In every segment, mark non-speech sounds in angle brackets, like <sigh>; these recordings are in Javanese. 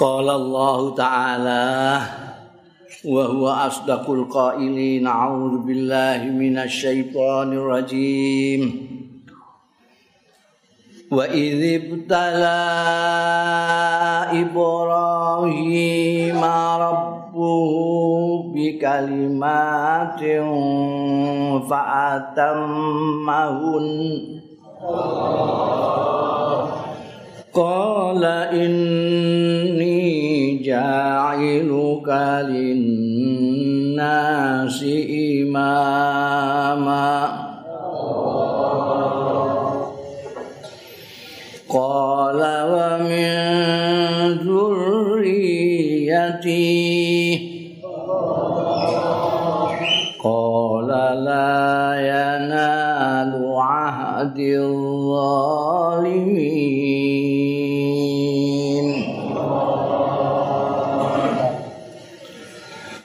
Qala Allah Ta'ala wa huwa asdaqul qailin a'udzu billahi minasy syaithanir rajim wa idzibtala ibrahim rabbuhu bi kalimatin fa'atammahun qala inni ja'iluka lin-nasi imama qala wa min dzurriyyati qala la yanalu 'ahdil zalimin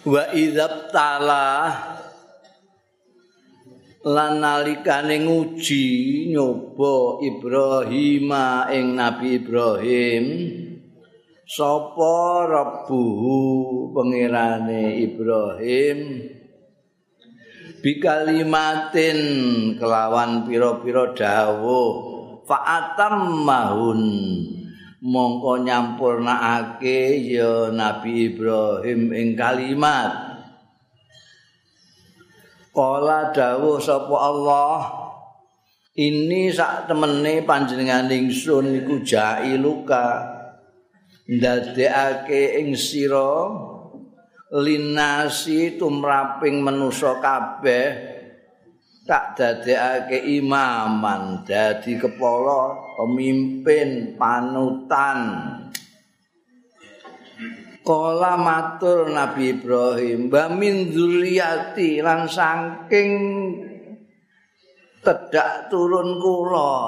wa idzabtala lan nalikane nguji nyoba Ibrahim ing Nabi Ibrahim sapa rabbuhu pangerane Ibrahim? Bikalimatin kelawan pira-pira dawuh fa'atam mahun mongko nyampurnakake ya Nabi Ibrahim ing kalimat. Kala dawuh sapa Allah ini sak temene panjenengan ingsun iku jailuka ndadekake ing sira linasi tumraping manusa kabeh tak dadekake imaman dadi kepala pemimpin panutan Kala matur Nabi Ibrahim, "Wa min dzurriyyati lan saking tedak turun kula.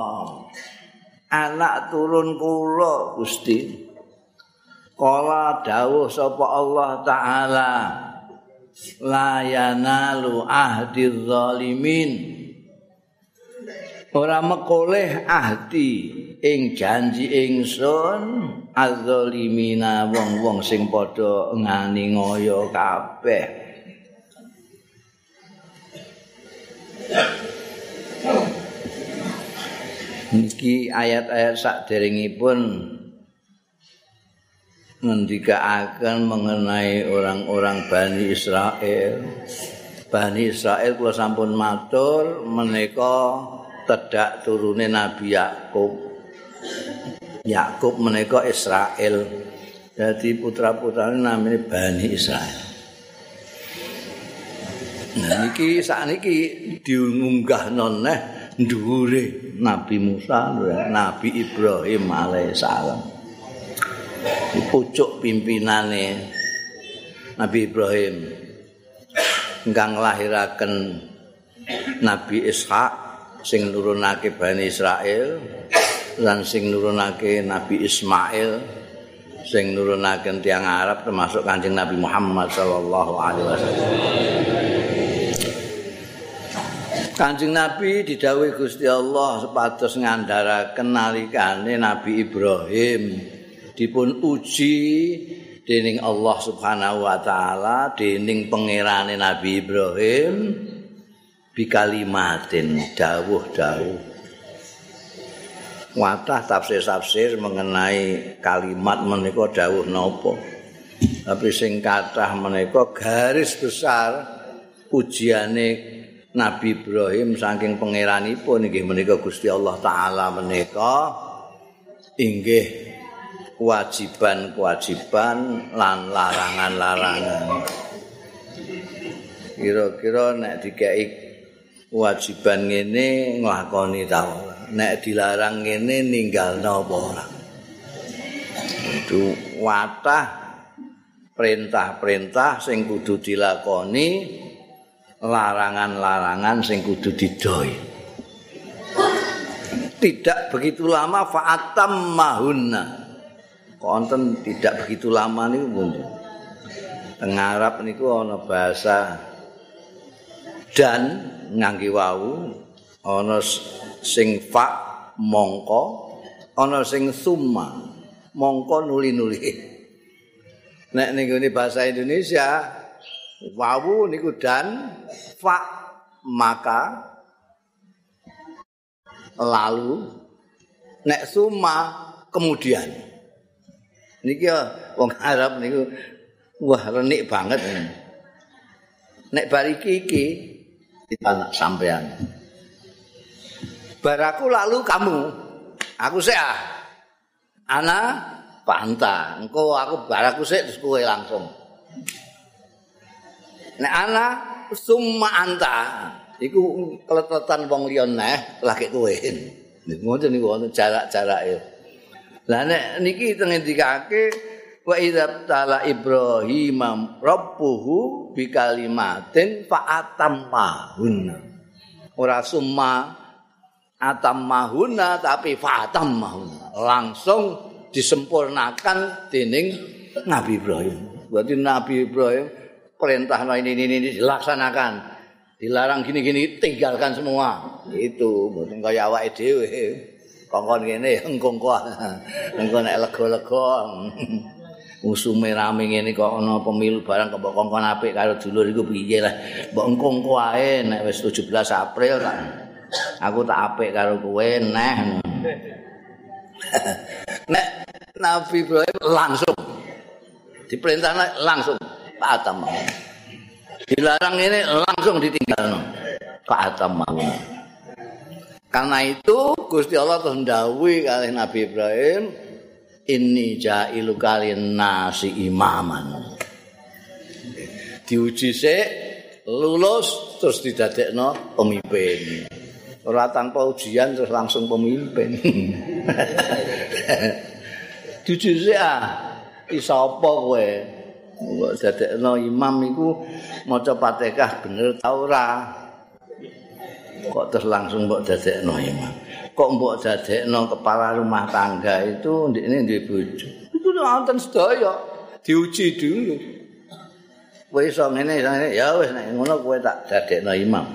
Anak turun kula, Gusti." Kala dawuh sapa Allah taala, "La yanalu ahdi zalimin." Ora mekoleh ahdi ing janji ingsun azzalimina wong-wong sing padha ngani ngoyo kabeh niki ayat-ayat saderengipun ngendikaaken mengenai orang-orang Bani Israel Bani Israel kula sampun matur menika tedak turune Nabi Yakub. Yakub menika Israel. Jadi putra-putrane namanya Bani Israel. Nah niki sakniki diunggah noneh dhuwure Nabi Musa, Nabi Ibrahim alaihissalam. Pucuk pimpinane Nabi Ibrahim ingkang nglahiraken Nabi Ishak sing nurunake Bani Israel lan sing nurunake Nabi Ismail sing nurunake tiang Arab termasuk Kanjeng Nabi Muhammad sallallahu alaihi wasallam. Kanjeng Nabi didhawuhi Gusti Allah sepados ngandharaken nalikane Nabi Ibrahim dipun uji dening Allah Subhanahu wa taala dening pangerane Nabi Ibrahim bikalimatin dawuh-dawuh. Watah tafsir-tafsir mengenai kalimat menika dawuh napa. Tapi sing kathah menika garis besar ujiane Nabi Ibrahim saking pangeranipun inggih menika Gusti Allah taala menika. Inggih kewajiban-kewajiban lan larangan-larangan. Kira-kira nek dikeki kewajiban ngene nglakoni ta nek dilarang ngene ninggalno apa ora? Itu watah perintah-perintah sing kudu dilakoni larangan-larangan sing kudu didoi. Tidak begitu lama fa'atam mahunna konten tidak begitu lama niku pun. Teng Arab niku ana bahasa dan ngangge wau ana sing fa mongko ana sing summa mongko nuli-nuli. Nek ning bahasa Indonesia wawu niku dan fa maka lalu nek suma kemudian niki wong Arab niku wah renik banget. Nek bariki iki anak sampean. Baraku lalu kamu. Aku sih ah. Ana panta engko aku baraku sih terus kowe langsung. Nek ana summa anta. Iku keletetan wong liya neh lagi kowe ngoten niku wonten jarak-jarake lah nek niki teng ngendikake wa idza tala ibrahim rabbuhu bi kalimatin fa atammahun ora summa atammahuna tapi fa atammahun langsung disempurnakan dening Nabi Ibrahim. Berarti Nabi Ibrahim perintah ini ini ini dilaksanakan. Dilarang gini-gini tinggalkan semua. Itu mungkin kayak awak dhewe kongkon ngene engko engko nek lega-lega. Musume rame ngene kok ana pemilu barang kok kongkon apik karo dulur iku piye lah. Mbok engko ae nek wis 17 April tak. Aku tak apik karo kowe neh. Nek Nabi Ibrahim langsung. Diperintah langsung. Pak Atam dilarang ini langsung ditinggal Pak Atam karena itu Gusti Allah terhendawi kali Nabi Ibrahim inni jailu kalin nasi imaman. Diuji sik lulus terus didadekno pemimpin. Ora tanpa ujian terus langsung pemimpin. <laughs> Diuji sik ah iso apa kowe? Dadekno imam iku maca Fatihah bener ta ora kok terus langsung mbok dadekno imam kok mbok dadekno kepala rumah tangga itu ndekne duwe bojo. Iku wonten sedaya diuji dulu. Kowe iso ngene ya wis nek ngono kowe tak dadekno imam.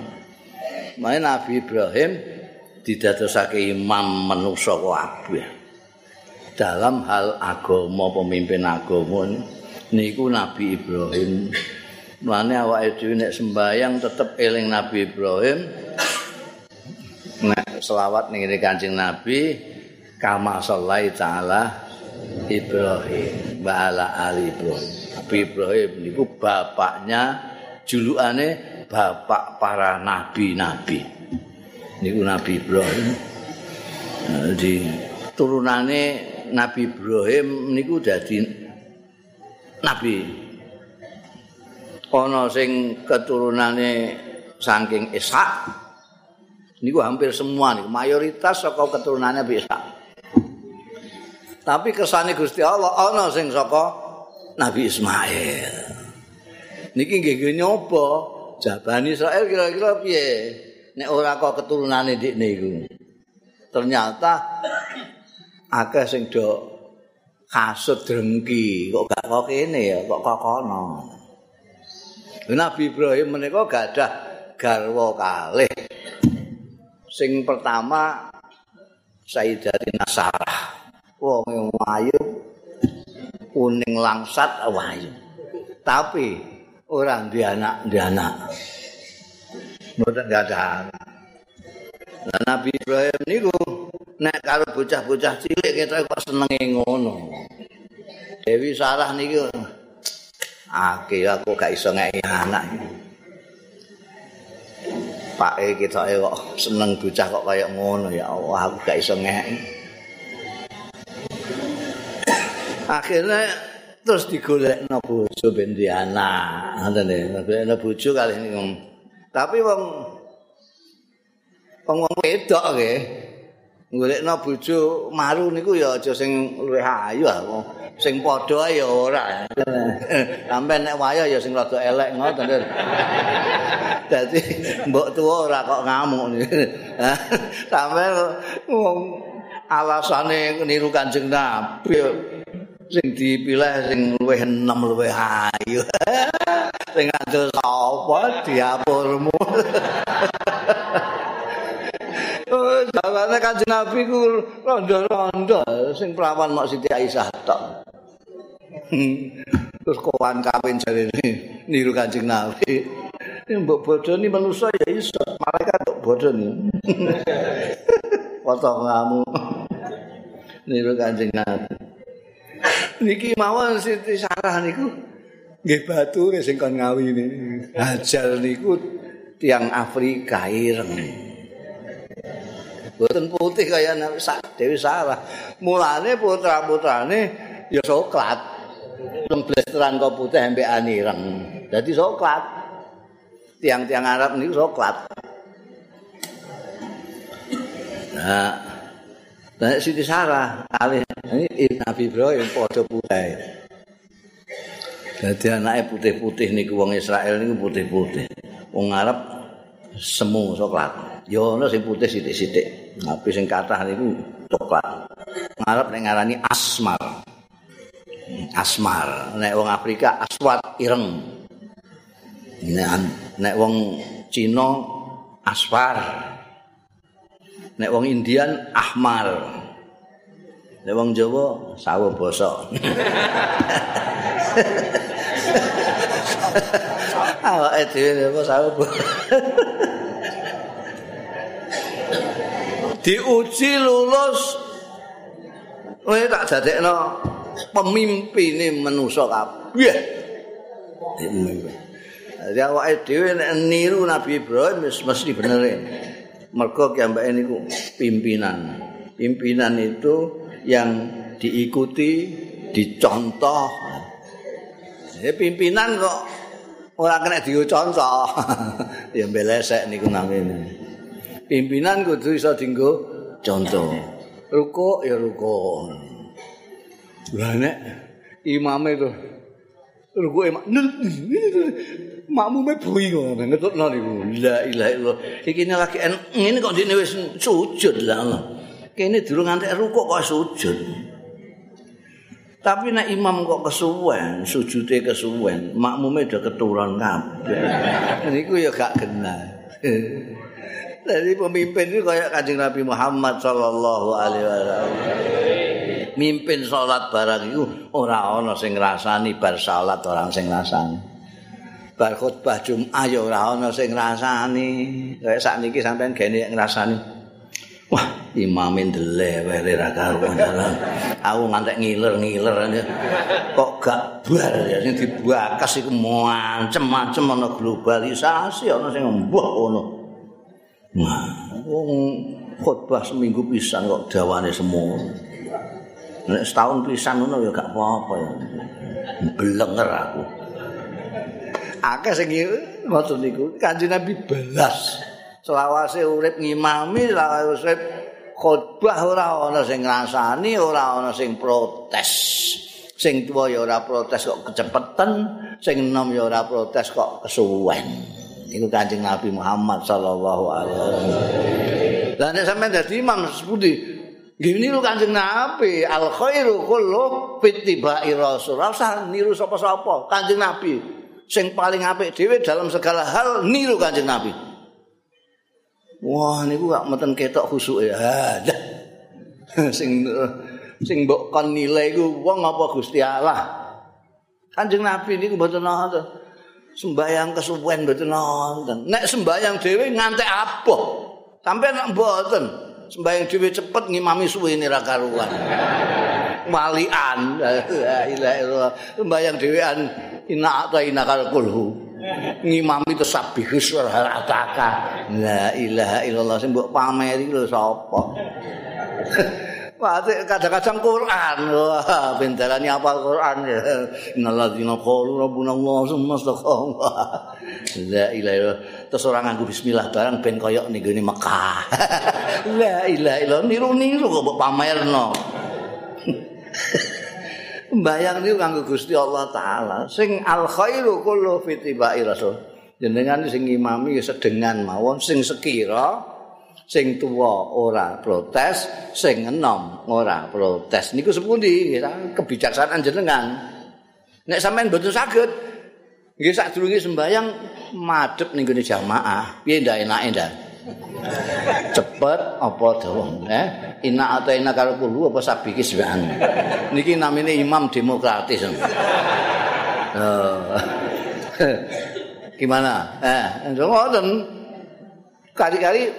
Mae Nabi Ibrahim didadosake imam manusa kabeh. Dalam hal agama pemimpin agama niku Nabi Ibrahim. Mane awake dhewe nek sembayang tetep eling Nabi Ibrahim. Selawat ning Kanjeng Nabi kama sallai taala Ibrahim wa ala ali Ibrahim. Nabi Ibrahim niku bapaknya julukane bapak para nabi-nabi. Niku Nabi Ibrahim. Di turunane Nabi Ibrahim niku dadi nabi. Ana sing keturunane saking Ishak niku hampir semua nih mayoritas saka keturunannya bisa. Tapi kesane Gusti Allah ana sing saka Nabi Ismail. Niki nggih nyoba. Jabani Israel kira-kira piye? Nek ora kok keturunane dik niku. Ternyata akeh sing do kasut drengki. Kok gak kok kene ya? Kok kok kono? Nabi Ibrahim menika gak ada garwa kalih sing pertama Sayyidatina Sarah wong wayu kuning langsat wayu. Tapi orang di anak di anak. Mboten ada nah, Nabi Ibrahim niku nek karo bocah-bocah cilik kita kok senenge ngono. Dewi Sarah niku Aki aku gak iso ngeki anak Pak e kita e kok seneng bocah kok kaya ngono ya Allah aku gak iso ngeki. Akhirnya terus digolekno bojo ben di anak. Ngoten e, golekno bojo kali ini. Tapi wong wong wong wedok nggih. Golekno bojo maru niku ya aja sing luwih ayu ah. Sing padha ya ora. <laughs> Sampai nek wayah ya sing rada elek ngoten. <laughs> Dadi mbok tuwa ora kok ngamuk. <laughs> Sampe wong alasane niru Kanjeng Nabi sing dipilih sing luwih enem luwih ayu. sing adol sapa diapurmu. Jawane Kanjeng Nabi ku rondo-rondo sing perawan mak Siti Aisyah tok. <laughs> terus kawan kawin jare niru Kanjeng Nabi. Ini mbok bodoni manusa ya iso, malaikat kok bodoni. <laughs> Foto ngamu. <laughs> Niru Kanjeng Nabi. Niki mawon Siti Sarah niku nggih batu sing kon ngawini. Hajar niku tiang Afrika ireng. Boten putih kaya Dewi Sarah. Mulane putra-putrane ya soklat. Blesteran kok putih ambek anireng. Dadi soklat. Tiang-tiang Arab niku soklat. Nah, nah Siti Sarah kali ini Nabi Ibrahim padha putih. Dadi anake putih-putih niku wong Israel niku putih-putih. Wong Arab semu soklat. Yo ana sing putih sithik-sithik. Tapi sing kathah niku coklat. Arab nek ngarani asmar. asmar nek wong Afrika aswat ireng nek nek wong Cina asfar nek wong Indian ahmar nek wong Jawa sawo bosok <laughs> awake dhewe apa sawo <laughs> diuji lulus kowe tak dadekno pemimpine manusa kabeh. Jadi awake dhewe nek niru Nabi Ibrahim wis mesti bener. Mergo kiambake niku pimpinan. Pimpinan itu yang diikuti, dicontoh. Ya pimpinan kok ora kena dicontoh. <laughs> ya mbelesek niku namine. Pimpinan kudu iso dienggo contoh. Ruko ya ruko. Lah nek imame itu ruku emak makmume bui ngono ngetutno niku. La ilaha illallah. Iki lagi ngene kok dene wis sujud lah Allah. Kene durung ngantek ruku kok sujud. Tapi nek imam kok kesuwen sujude kesuwen makmume udah keturun kabeh. Niku ya gak kenal Jadi pemimpin ini kayak kanjeng Nabi Muhammad Sallallahu Alaihi Wasallam. mimpin salat barang iku ora ana sing ngrasani bar salat orang sing ngrasani. Bar khutbah Jumat ya ora ana sing ngrasani. Kayak sakniki sampean gene ngrasani. Wah, imam ndele wae ra karuan. Aku ngantek ngiler-ngiler kok gak bar ya sing dibakas iku macem-macem ana globalisasi ana sing mbuh ngono. Wong khutbah seminggu pisan kok dawane semua. Nek setahun pisan ngono ya gak apa-apa ya. Belenger aku. Akeh sing maksud niku Kanjeng Nabi belas. Selawase urip ngimami, selawase khotbah ora ana sing ngrasani, ora ana sing protes. Sing tuwa ya ora protes kok kecepetan, sing enom ya ora protes kok kesuwen. Iku Kanjeng Nabi Muhammad sallallahu alaihi wasallam. Lah nek sampeyan dadi imam sepundi Gini lu kanjeng Nabi, al khairu kullu fitibai rasul. Rasa niru sapa-sapa, kanjeng Nabi. Sing paling apik dhewe dalam segala hal niru kanjeng Nabi. Wah, niku gak meten ketok khusuke. Ha, <laughs> sing sing mbok kon nilai iku wong apa Gusti Allah. Kanjeng Nabi niku mboten nonton. Sembayang kesuwen mboten nonton. Nek sembayang dhewe ngantek apa? Sampai nek mboten. sembahyang dhewe cepet ngimami suwe ini karuan. Walian la ilaha illallah. Sembahyang dhewean inna ta inna kulhu. Ngimami tasbih suara ataka. La ilaha illallah sing mbok pameri lho sapa. Wah, kadang-kadang Quran. Wah, bentarane apa Quran ya. Innalladzina qalu rabbuna Allah summa istaqamu. La ilaha illallah. Terus orang nganggo bismillah barang ben koyok ning gone Mekah. <laughs> La ilaha illallah niru-niru kok mbok pamerno. <laughs> Bayang niku kanggo Gusti Allah taala. Sing al khairu kullu fi tibai rasul. Jenengan sing imami sedengan mawon sing sekira sing tuwa ora protes, sing enom ora protes. Niku sepundi kebijaksanaan jenengan. Nek sampean mboten saged nggih sadurunge sembayang madhep ning gone jamaah, piye ndak enake ndak? Cepet apa dawa? Eh, ina atau karo kulo apa sabiki sebahan. Niki namine imam demokratis. Oh. Gimana? Eh, ngoten. Kali-kali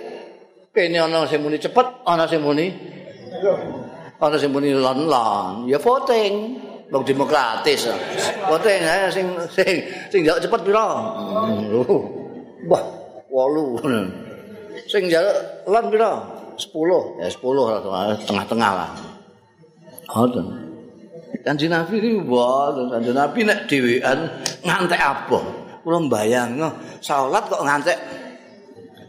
kene ana sing muni cepet, ana sing muni ana sing muni lon-lon. Ya voting. Wong demokratis. Voting eh, sing sing sing jauh cepet pira? Wah, 8. Sing jauh lon pira? 10. Ya 10 tengah-tengah lah. Ngoten. Kanjeng Nabi iki mboten, Kanjeng Nabi nek dhewean ngantek apa? Kula mbayangno salat kok ngantek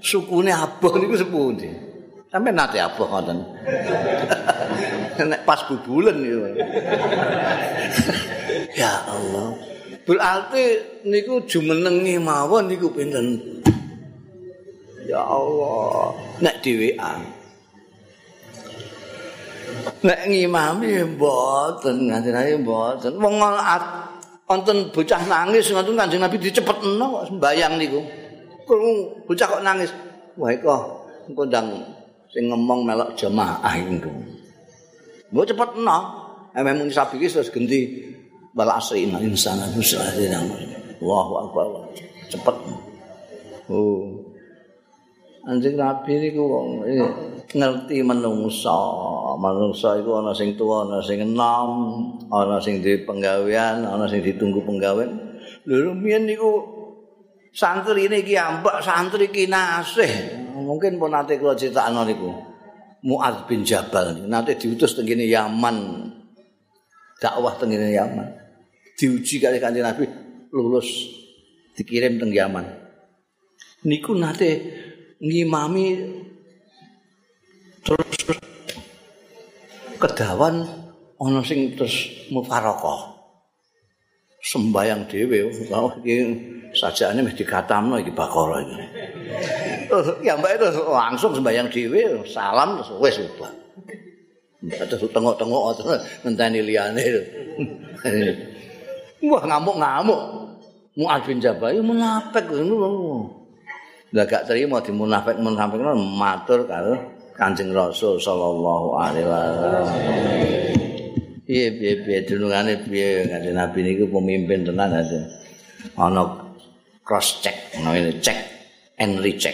sukune abah niku sepundi? Sampai nate abah ngoten. <laughs> nek pas bubulen niku. <laughs> ya Allah. Berarti niku jumenengi mawon niku pinten? Ya Allah, nek dhewean nek ngimami mboten nganti nae mboten wong wonten bocah nangis ngoten kanjeng Nabi dicepetno kok sembayang niku krungu. Bocah kok nangis. Wah kok engko ndang sing ngomong melok jemaah iku mbok cepetno ame mung sabi iki terus ganti bal asri insan muslimin Allahu akbar. Cepet. Oh. Anjing Nabi niku ngerti menungsa. Menungsa iku ana sing tuwa, ana sing enom, ana sing di penggawean, ana sing ditunggu penggawean. Lho rumiyin niku santri ini ki ambak, santri ki nasih. Mungkin pun nanti kalau cerita niku. Mu'ad bin Jabal nanti diutus tengene Yaman. Dakwah tengene Yaman. Diuji kali kanjeng Nabi lulus dikirim teng Yaman. Niku nanti ngimami terus kedawan ana sing terus mufaraqah sembayang dhewe iki sajane mesti dikatamno iki bakara iki. Ya mbak itu langsung sembayang dhewe salam terus wis ubah. Terus tengok-tengok terus ngenteni liyane. <laughs> Wah ngamuk-ngamuk. Mu'ad bin Jabal munafik ngono Lah gak terima di munafik matur karo Kanjeng Rasul sallallahu alaihi wasallam. Piye piye piye dunungane piye? Kanjeng Nabi niku pemimpin tenan aja. Ana cross check, ana check and recheck.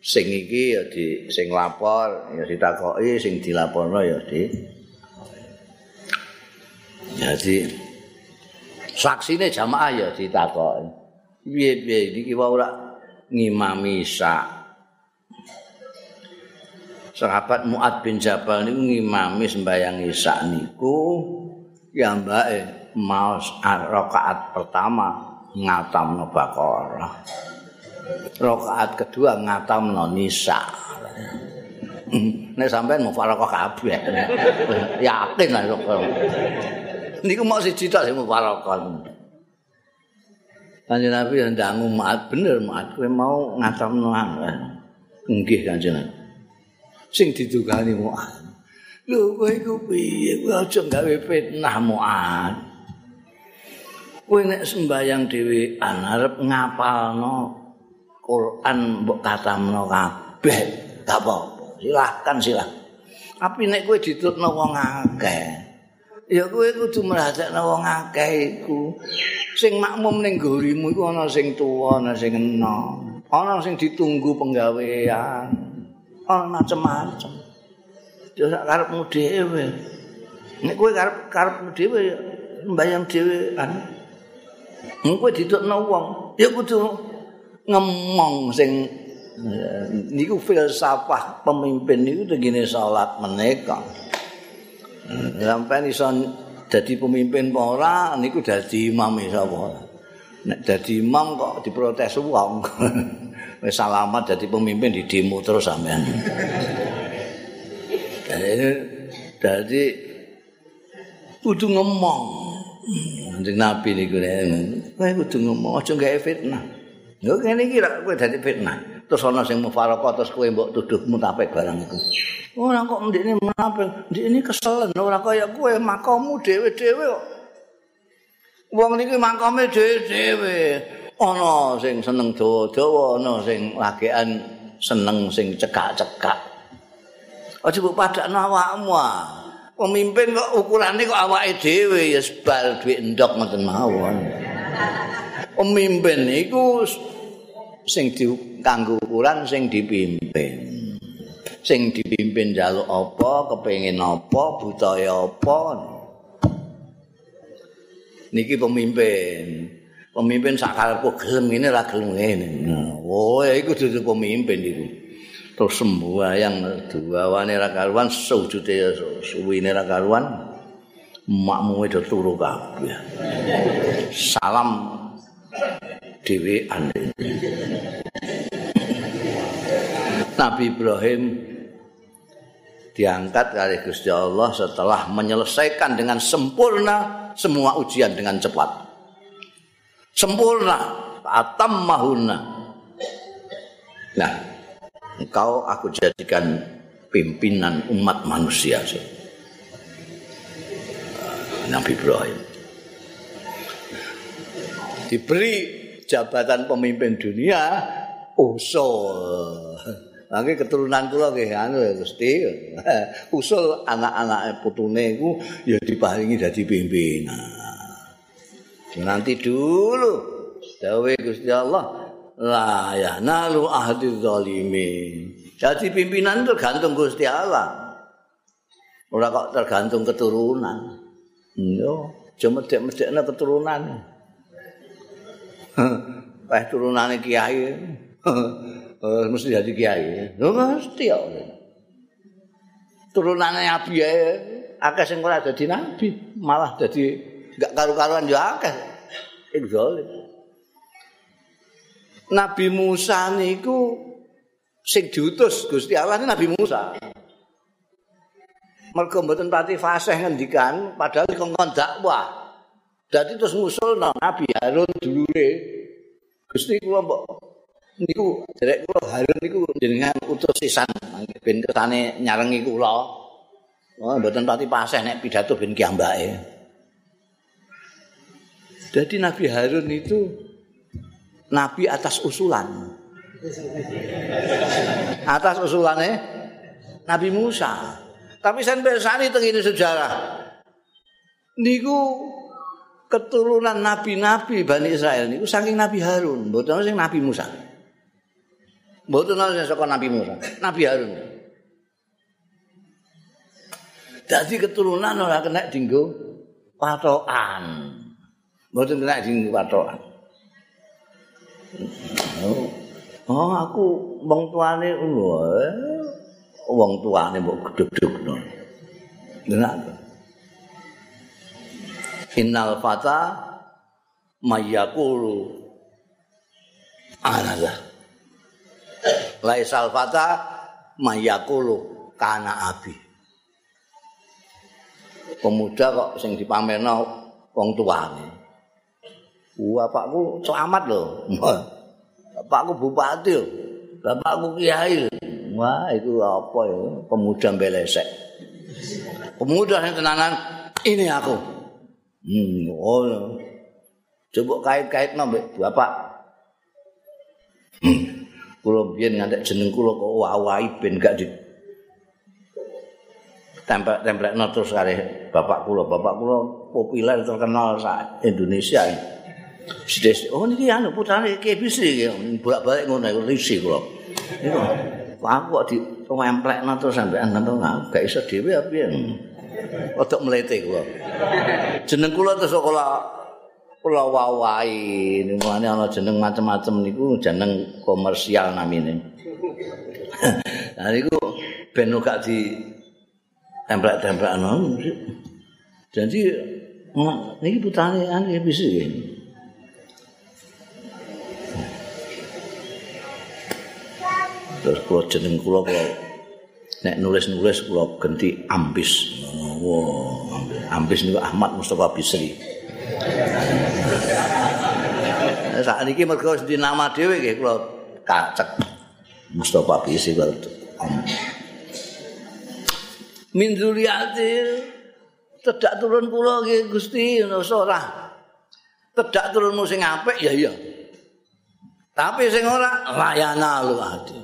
Sing iki ya di sing lapor ya ditakoki sing dilaporno ya di Jadi saksine jamaah ya ditakoki. piye-piye iki wae ora ngimami sa sahabat Muad bin Jabal niku ngimami sembayang Isya niku ya mbake mau rakaat pertama ngatamno Baqarah rakaat kedua ngatamno Nisa nek sampean mau faraqah kabeh yakin lah niku mau siji tok sing mau faraqah Kanjeng Nabi yang ndangu maat bener maat kowe mau ngatamno nggih Kanjeng. Sing didugani muat. Lho kowe iku piye? Kowe aja gawe fitnah muat. Kowe nek sembayang dhewe arep ngapalno Quran mbok katamno kabeh. Gak apa-apa. Silahkan silahkan. Tapi nek kowe ditutno wong akeh, ya kowe kudu merhatekno wong akeh iku sing makmum ning gorimu iku ana sing tuwa ana sing enom ana sing ditunggu penggawean ana macem-macem ya sak karepmu dhewe nek kowe karep karepmu dhewe mbayang dhewe kan kowe ditutno wong ya kudu ngemong sing niku filsafah pemimpin niku tegene salat menika. Sampean iso dadi pemimpin apa ora niku dadi imam iso apa nek dadi imam kok diprotes wong. <laughs> Wis salamat dadi pemimpin di demo terus sampean dadi kudu ngomong Kanjeng Nabi niku kowe kudu ngomong aja gawe fitnah. Lho kene iki kowe dadi fitnah. terus ana sing mufaraqah terus kowe mbok tuduh mutafik barang iku. Ora kok ndekne munafik, ndekne keselen ora kaya kowe makamu dhewe-dhewe kok. Wong niki makame dhewe-dhewe. Ana sing seneng dawa-dawa, ana sing lagian seneng sing cekak-cekak. Aja mbok padakno awakmu ah. Pemimpin kok ukurane kok awake dhewe ya sebal duit endok ngoten mawon. Pemimpin iku sing kanggo ukuran sing dipimpin. Sing dipimpin jaluk apa, kepengin apa, budaya apa. Niki pemimpin. Pemimpin sakarepku gelem ngene ra gelem ngene. Oh, iku dudu pemimpin iku. Terus sembahyang duawane ra karuan, sujude suwine ra karuan. Makmu itu turu kabeh. Salam dhewean. Nabi Ibrahim diangkat kali Gusti Allah setelah menyelesaikan dengan sempurna semua ujian dengan cepat. Sempurna, atam mahuna. Nah, engkau aku jadikan pimpinan umat manusia. Nabi Ibrahim diberi jabatan pemimpin dunia usul. Lagi keturunan kula nggih anu ya. <laughs> Usul anak-anak putune iku ya diparingi dadi pimpinan. Nanti dulu dawuh Gusti Allah la ya nalu ahdi zalimin. Jadi pimpinan tergantung Gusti Allah. Ora kok tergantung keturunan. Yo, cuma medek-medekna keturunan. <laughs> Wah turunane kiai. Oh, <laughs> mesti jadi kiai. Lho mesti ya. Turunane nabi ya akeh sing ora dadi nabi, malah dadi gak karu-karuan ya akeh. Iku Nabi Musa niku sing diutus Gusti Allah Nabi Musa. Mergo mboten pati fasih ngendikan padahal kongkon dakwah. Dadi terus ngusulno Nabi Harun dulure. Gusti kula mbok niku derek kula Harun niku jenengan utus sisan ben ketane nyarengi kula. Oh, mboten pati paseh nek pidato ben kiambake. Jadi Nabi Harun itu nabi atas usulan. atas usulannya Nabi Musa. Tapi sampai saat ini sejarah. Niku keturunan nabi-nabi Bani Israel niku saking Nabi Harun, mboten sing Nabi Musa. Sing saka Nabi Musa, Nabi Harun. Jadi keturunan ora kena dinggo patokan. Mboten kena dinggo patokan. Oh, aku wong tuane. Wong tuane mbok gedhe-gedhe. Dengar. innal fata mayakulu analah laisal fata mayakulu kana abi pemuda kok sing dipamerno wong tuane bapakku selamat lho bapakku bupati lho bapakku kiai wah itu apa ya pemuda belesek pemuda yang tenanan ini aku Hmm, oh. Coba kait-kait nambah bapak. Hmm. Kulo biyen ngantek jeneng kula kok wawahi ben gak di tempel-tempel terus kare bapak kula. Bapak kula populer terkenal sa Indonesia. Sides, oh niki anu putrane Ki Bisri bolak-balik ngono iku risi kula. Iku aku kok di templekno terus sampean nang gak iso dhewe apa piye. Otok melete kula. Jeneng kula terus kula kula wawahi nimane ana jeneng macem-macem niku jeneng komersial namine. <laughs> Nah niku ben gak di templek-templek ana. Jadi niki putrane ane bisa Terus kula jeneng kula kula nek nulis-nulis kula ganti ambis. Wow, ambis niku Ahmad Mustafa Bisri. Saat ini mereka di nama dewi kayak kalau kacek. Mustafa Bisri kalau min zuriati tidak turun pulau ke gusti ora tidak turun sing apik ya iya. Tapi sing ora layana lu ade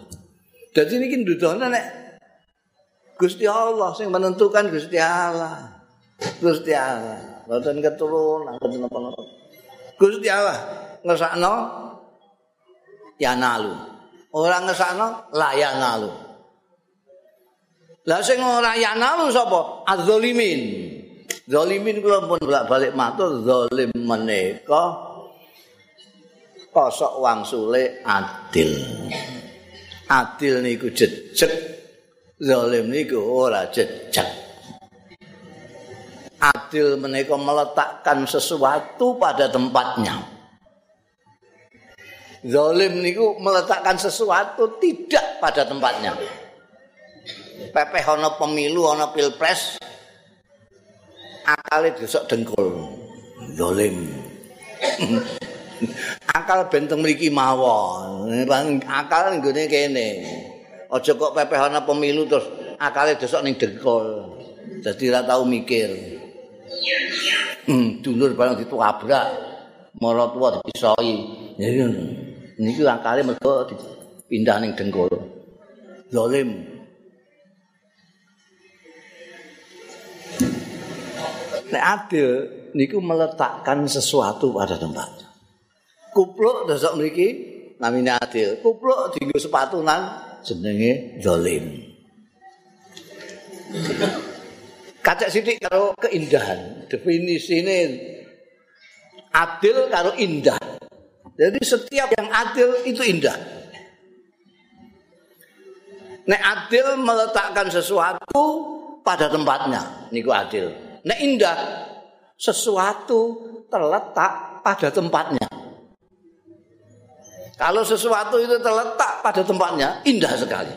jadi ini kan nek Gusti Allah sing menentukan Gusti Allah. Gusti Allah. Mboten keturunan, mboten napa-napa. Gusti Allah ngesakno ya nalu. Ora ngesakno la ya nalu. Lah sing ora ya nalu sapa? Az-zalimin. Zalimin kula pun bolak-balik matur zalim menika kosok wangsule adil. Adil niku jejeg, zalim niku ora jejeg. Adil menika meletakkan sesuatu pada tempatnya. Zalim niku meletakkan sesuatu tidak pada tempatnya. Pepeh ana pemilu ana pilpres akale desok dengkul. Zalim. <laughs> akal benteng mriki mawon. Akal nggone kene. Aja kok pepeh pemilu terus akale desok ning dengkul. Dadi ora tau mikir. Hmm, dulur barang ditabrak. Mara tuwa dipisoi. Ya niki akale mergo pindah ning dengkul. Zalim. Nek adil niku meletakkan sesuatu pada tempatnya. Kupluk desok mriki namine adil. Kupluk dienggo sepatu nang jenenge zalim. Kacak sithik karo keindahan. Definisine adil karo indah. Jadi setiap yang adil itu indah. Nek adil meletakkan sesuatu pada tempatnya, niku adil. Nek indah sesuatu terletak pada tempatnya. Kalau sesuatu itu terletak pada tempatnya, indah sekali.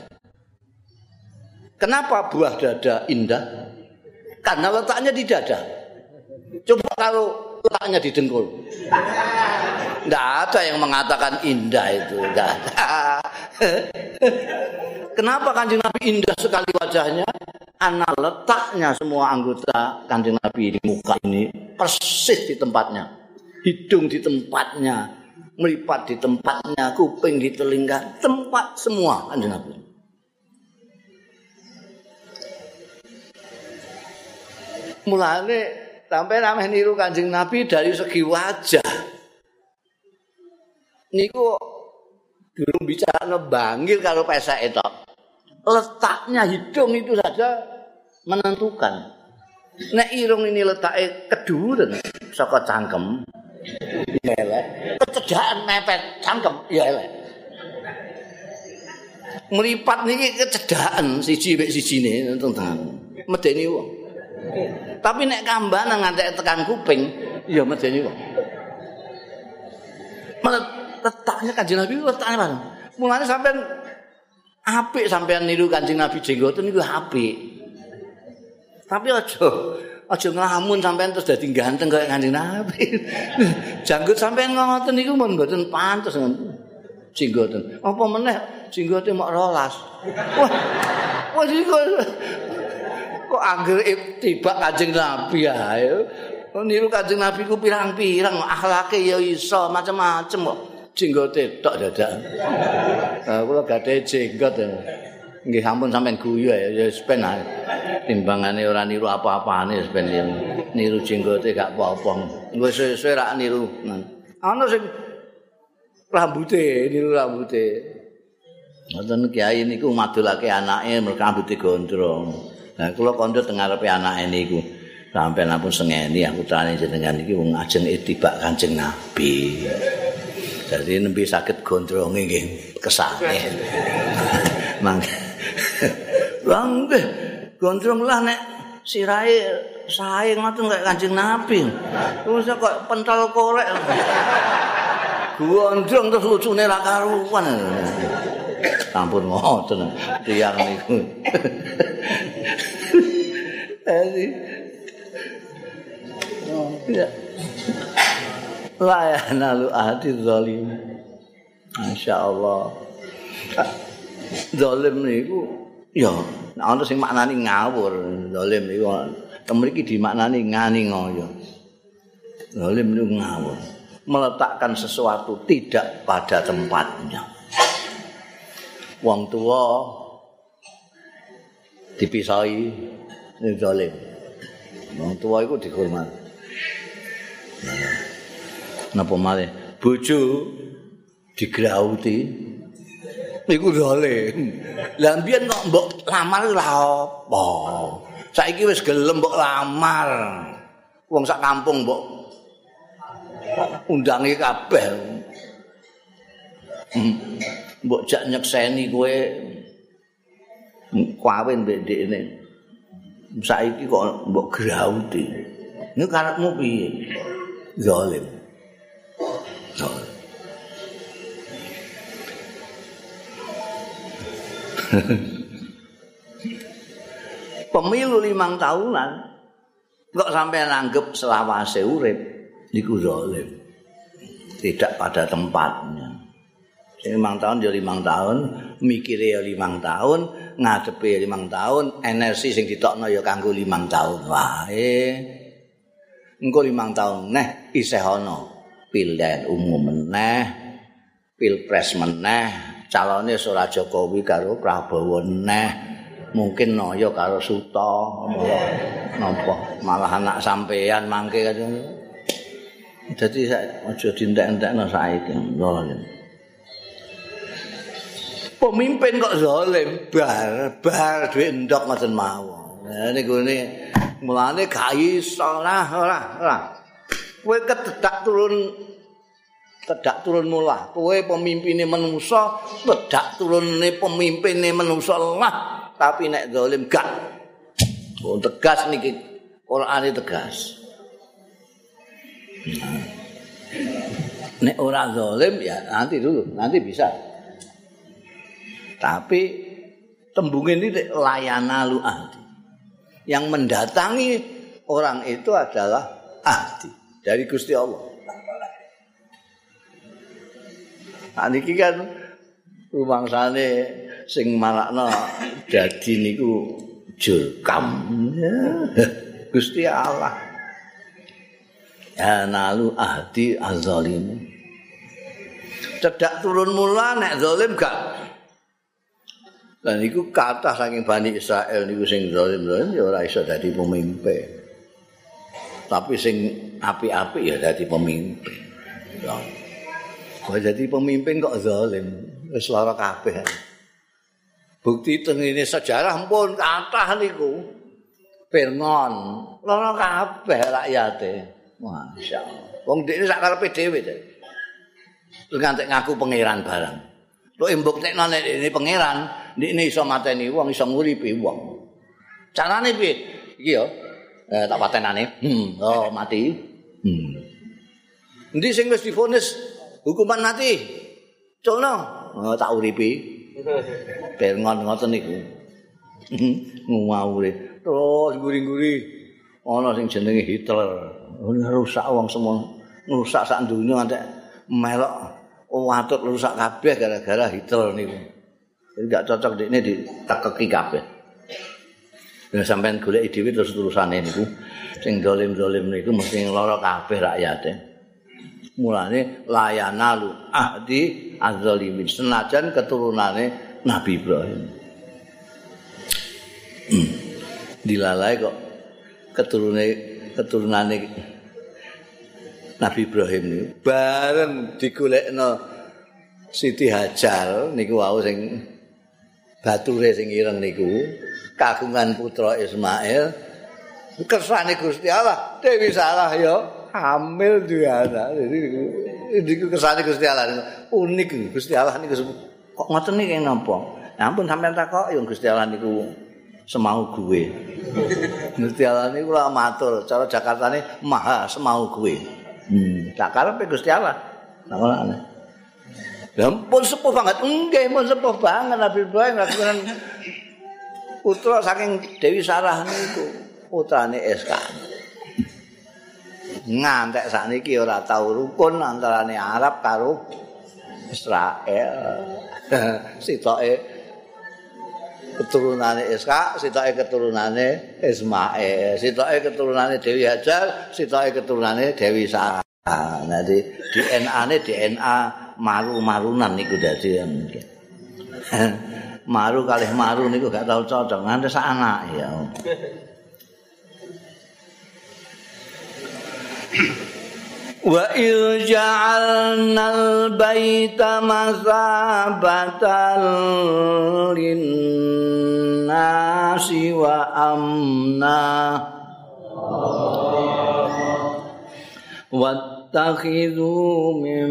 Kenapa buah dada indah? Karena letaknya di dada. Coba kalau letaknya di dengkul. Tidak ada yang mengatakan indah itu. Tidak. Kenapa kanjeng Nabi indah sekali wajahnya? Karena letaknya semua anggota kanjeng Nabi di muka ini persis di tempatnya. Hidung di tempatnya, melipat di tempatnya, kuping di telinga, tempat semua kanjeng Nabi. Mulane sampai namanya niru kanjeng Nabi dari segi wajah. Niku belum bicara ngebangil kalau pesa itu. Letaknya hidung itu saja menentukan. Nek irung ini letaknya keduren saka cangkem, ya elek. Kecedaan mepet cangkem ya elek. Meripat niki kecedaan siji mek sijine tentang medeni wong. Tapi nek kambanan ngantek tekan kuping ya medeni wong. letaknya kanjeng Nabi letaknya mana? Mulane sampean apik sampean niru kanjeng Nabi jenggoten niku apik. Tapi aja aja nglamun sampean terus dadi ganteng kaya Kanjeng Nabi. <laughs> Janggut sampean ngoten niku mun mboten pantes jenggoten. Apa meneh jenggote mok rolas. Wah. Wah iki kok anggere tiba Kanjeng Nabi ae. Oh, niru Kanjeng Nabi ku pirang-pirang akhlake ya iso macam-macam kok. Jenggote tok dadak. Nah, kula gadhe jenggot. Nggih ampun sampean guyu ya ya ben timbangane ora niru apa-apane ben niru jenggote gak apa-apa. Engko sesuk ra niru. Ana sing rambuté niru rambuté. Ngoten kiai niku madulake anake mergo rambuté gondrong. Nah kula kandha teng ngarepe anake niku. Sampeyan ampun sengeni aku tani jenengan iki wong ajeng itibak Kanjeng Nabi. Jadi nembe saged gondronge nggih kesane. <laughs> Mangke Bang, gondrong lah nek sirahe sae ngoten kaya Kanjeng Nabi. Terus kok pental korek. Gondrong terus lucune ra karuan. Ampun ngoten tiyang niku. Jadi Ya. La ya nalu ahdi zalim. Masya Allah. Zalim niku Ya, ana sing maknani ngawur, zalim iku. Temriki dimaknani ngani ngoyo. Zalim niku ngawur. Meletakkan sesuatu tidak pada tempatnya. Wong tua dipisahi ning zalim. Wong tua iku dihormat. Napa malih bojo digrauti niku zalim. Lah mbiyen kok mbok lamar lha apa? Saiki wis gelem mbok lamar. Wong sak kampung mbok undangi kabeh. Hmm. Mbok jak nyekseni kowe kawin mbek ndekne. Saiki kok mbok grauti. Niku karepmu piye? Zalim. Zalim. <laughs> Pemilu limang tahunan kok sampai nanggep selawase urip niku zalim. Tidak pada tempatnya. Limang tahun ya limang tahun, mikirnya ya limang tahun, ngadepi ya limang tahun, energi sing ditokno ya kanggo limang tahun. Wah, eh. Engko limang tahun, neh, iseh ono. Pilihan umum meneh, pilpres meneh, calone Sura Jokowi karo Prabowo neh. Mungkin noyo karo Suto. Napa malah anak sampean mangke kan. Dadi aja dintek-entekno saiki. Pemimpin kok zalim bar bar duit ndok ngoten mawon. Nah niku ne mulane gak iso lah ora ora. Turun tedak turun mulah kowe pemimpine manusa tedak turune pemimpine manusa lah. Tapi nek zalim gak. Oh, tegas niki. Quran tegas. Nek ora zalim ya nanti dulu. Nanti bisa. Tapi tembung ini layana lu ahdi. Yang mendatangi orang itu adalah ahdi. Dari Gusti Allah Nah, niki kan rumangsane sing marakno dadi niku jurkam. Gusti Allah. Ya nalu ahdi azalim. Cedak turun mula nek zalim gak. Dan niku kata saking Bani Israel niku sing zalim zalim ya ora iso dadi pemimpin. Tapi sing api-api ya dadi pemimpin. Ya. Kok jadi pemimpin kok zalim? Wis lara kabeh. Bukti teng ini sejarah pun kathah niku. Pirngon, lara kabeh rakyate. Masyaallah. Wong dhekne sak karepe dhewe to. Terus ngantek ngaku pangeran barang. Lo imbuk nek nek ini pangeran, ini iso mateni wong iso nguripi wong. Carane piye? Iki yo. Eh, tak patenane. Hmm, oh mati. Hmm. Endi sing wis difonis hukuman mati. Culno, oh, tak uripi. Bengon ngoten niku. <laughs> Ngawure. Terus guri-guri ana sing jenenge Hitler. Rusak wong semua. Rusak sak donya antek melok watut rusak kabeh gara-gara Hitler niku. Jadi gak cocok dekne ditekeki kabeh. Ya sampean golek dhewe terus terusane niku sing dolim-dolim niku mesti lara kabeh rakyate. Mulane layanalu ahdi azzalimin. Senajan keturunane Nabi Ibrahim. Hmm. dilalai kok keturune keturunane Nabi Ibrahim ini bareng digolekno Siti Hajar niku wau sing bature sing ireng niku kagungan putra Ismail kersane Gusti Allah Dewi Salah ya hamil duwe anak. Jadi kesane Gusti Allah unik Gusti Allah niku kok ngoten niki napa? Ampun sampean takok ya Gusti Allah niku semau gue. Gusti Allah niku lah matur, cara Jakarta ini maha semau gue. Hmm, tak karepe Gusti Allah. Ngono Ya ampun sepuh banget, nggih pun sepuh banget Nabi Ibrahim ngakunan putra saking Dewi Sarah niku, putrane Eska. Ngantek sakniki ora tau rukun antarane Arab karo Israel. <laughs> Sitoke keturunane Iska, sitoke keturunane Ismail, sitoke keturunane Dewi Hajar, sitoke keturunane Dewi Sarah. Nah, DNA-ne DNA maru-marunan niku dadi. <laughs> maru kalih maru niku gak tau cocok nganti sak anak ya. <coughs> وإذ جعلنا البيت مثابة للناس وأمنا <coughs> واتخذوا من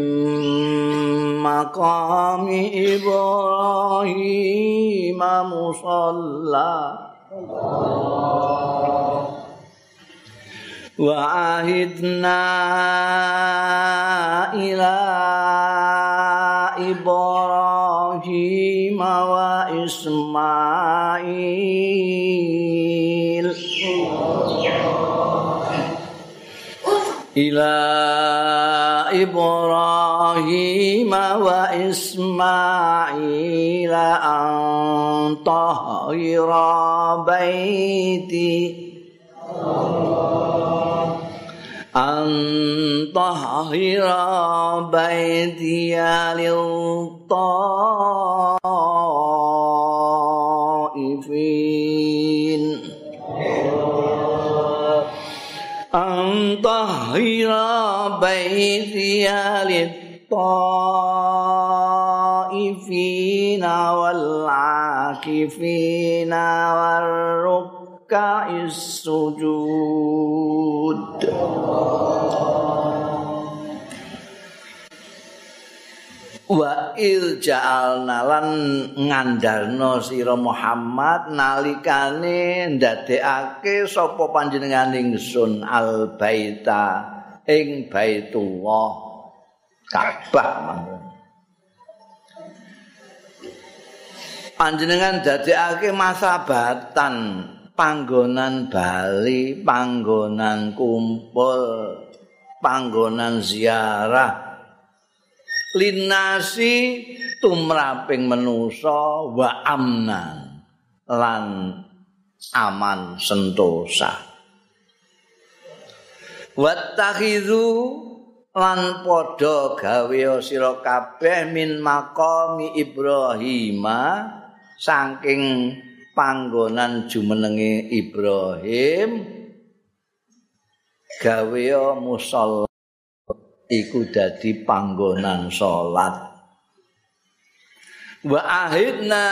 مقام إبراهيم مصلى وعهدنا إلى إبراهيم وإسماعيل إلى إبراهيم وإسماعيل أن طهر بيتي أن طهر بيتي للطائفين. أن طهر بيتي للطائفين والعاكفين والركع السجود wa il ja'alna lan ngandalno sira Muhammad nalikane ndadekake sapa panjenengan ingsun al baita ing baitullah Ka'bah panjenengan dadekake masabatan panggonan bali panggonan kumpul panggonan ziarah. Linasi tumraping manusa wa amnan lan aman sentosa. Wattakhidhu lan padha gawe sira kabeh min maqami ibrahima saking panggonan jumenenge ibrahim gawe musalla iku dadi panggonan salat wa ahidna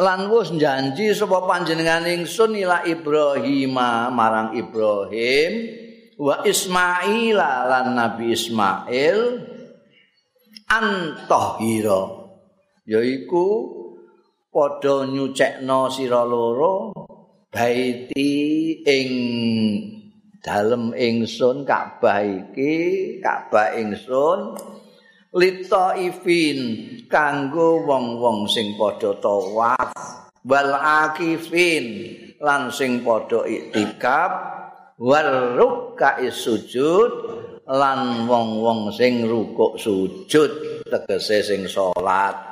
lan wis janji sapa panjenengan ingsun ila Ibrahim marang Ibrahim wa Ismail lan Nabi Ismail antahira yaiku padha nyucekno sira loro baiti ing dalem ingsun Ka'bah iki Ka'bah ingsun litaifin kanggo wong-wong sing padha tawaf wal akifin lan sing padha iktikaf wal ruk'i sujud lan wong-wong sing rukuk sujud tegese sing salat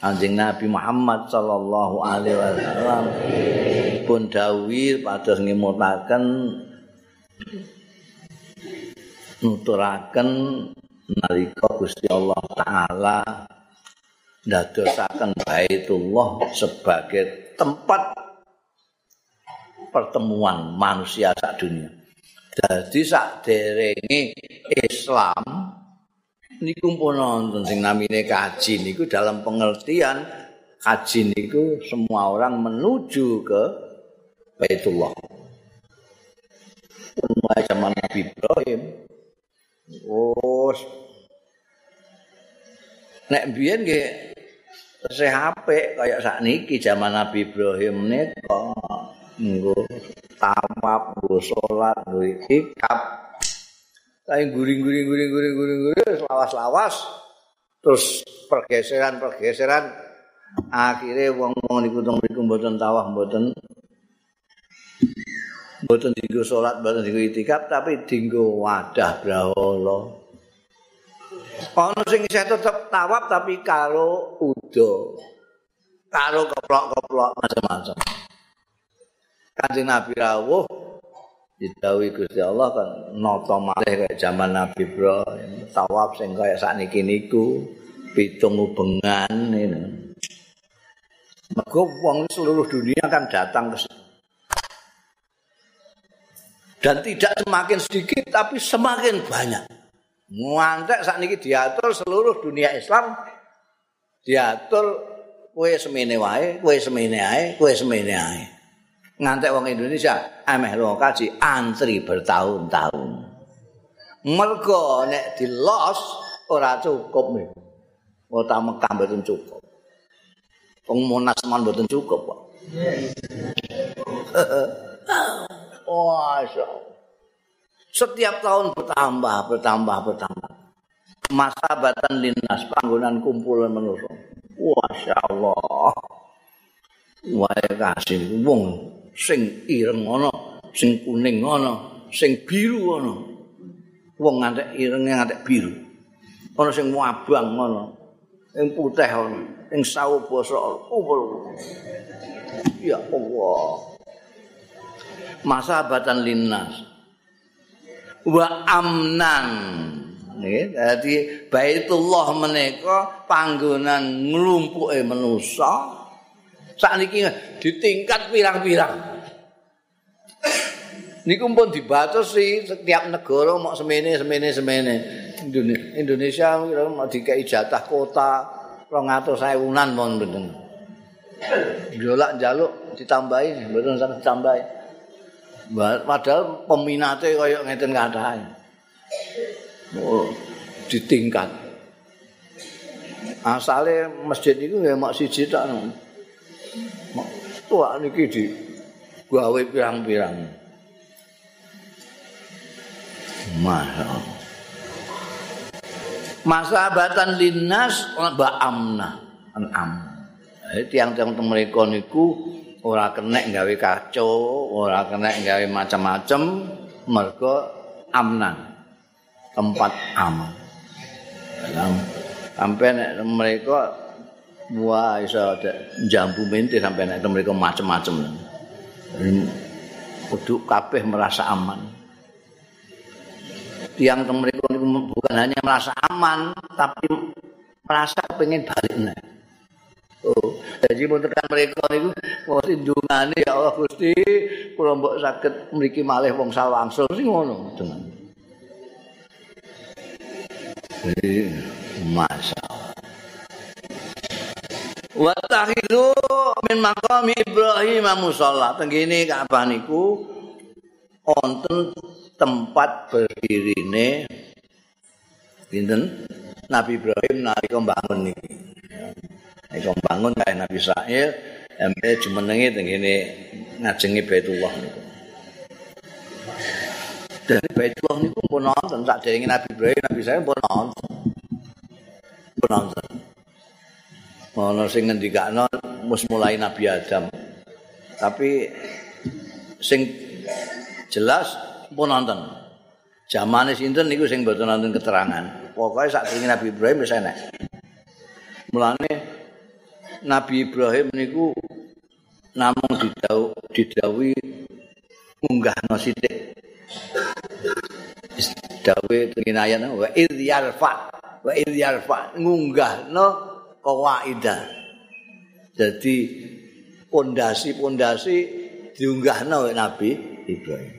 Anjing Nabi Muhammad sallallahu alaihi wasallam pun dawuh pados ngemutaken nuturaken nalika Gusti Allah taala ndadosaken Baitullah sebagai tempat pertemuan manusia sak dunia. Jadi sak derenge Islam niku pun nonton sing namine kaji niku dalam pengertian kaji niku semua orang menuju ke Baitullah. Mulai zaman Nabi Ibrahim. Oh. Nek biyen nggih sih HP kayak sak niki zaman Nabi Ibrahim nika nggo tawaf, nggo salat, nggo ikab Kayak guring-guring guring-guring guring-guring lawas-lawas. Terus pergeseran-pergeseran. Akhirnya wong-wong niku teng mriku mboten tawah mboten mboten dinggo salat mboten dinggo itikaf tapi dinggo wadah brahala. Ana sing isih tetep tawaf tapi karo udo. Karo keplok-keplok macam-macam. Kanjeng Nabi rawuh didhawuhi Gusti Allah kan nata malih kaya zaman Nabi Ibrahim tawaf sing kaya sakniki niku pitung ubengan ini. Mergo wong seluruh dunia kan datang ke Dan tidak semakin sedikit tapi semakin banyak. Ngantek sakniki diatur seluruh dunia Islam diatur kowe semene wae, kowe semene ae, kowe semene ae. Ngantek wong Indonesia ameh kaji antri bertahun-tahun. Mergo nek dilos ora cukup nih. Kota Mekah mboten cukup. Wong Monas man mboten cukup kok. Wah, <laughs> setiap tahun bertambah, bertambah, bertambah. Masa batan lintas panggonan kumpulan manusia. Masya Allah. Wae kasih wong sing ireng ana, sing kuning ana, sing biru ana. Wong ngantek ireng ngantek biru. Ana sing abang ana, sing putih ana, sing sawo basa Ya Allah. Masa batan linnas. Wa amnan. Nggih, dadi Baitullah menika panggonan nglumpuke manusa. Sakniki ditingkat pirang-pirang. Niku pun dibatasi setiap negara mau semene semene semene. Indonesia mau dikai jatah kota 200 ewunan mon mboten. Jolak jaluk ditambahi, mboten sampe ditambahi. Padahal peminatnya kaya ngeten katahe. oh, ditingkat. Asale masjid itu ya mak siji tok. Tua niki di gawe pirang-pirang. Masa batan linnas ba amna am. Tiang-tiang mereka niku ora kena gawe kacau, ora kena gawe macam-macam mergo amnan. tempat aman. Sampai nek mereka wah iso jambu mente sampai nek mereka macam-macam. Kudu kabeh merasa aman. Tiang mereka bukan hanya merasa aman, tapi merasa pengen balik nih. Oh, jadi untuk mereka itu mau sindungannya ya Allah Gusti, kalau mbok sakit memiliki malih wong salwangsel sih ngono dengan. Masya Allah. Wattahidu min maqami Ibrahim musalla. Tenggini Ka'bah niku wonten tempat berdirine dinten Nabi Ibrahim nalika mbangun niki. Nalika mbangun kaya Nabi Israil empe jumenenge tenggene ngajengi Baitullah niku. Dan Baitullah niku pun nonton sak Nabi Ibrahim, Nabi saya pun nonton. Pun nonton. Ono sing ngendikakno mus mulai Nabi Adam. Tapi sing jelas pun nonton. Zamane sinten niku sing mboten nonton keterangan. Pokoke sak Nabi Ibrahim wis enek. Mulane Nabi Ibrahim niku namung didhawuhi didhawuhi munggahno sithik dawe dengan ayat wa idh yarfa wa idh yarfa ngunggahno kawaida jadi pondasi-pondasi diunggahno Nabi Ibrahim.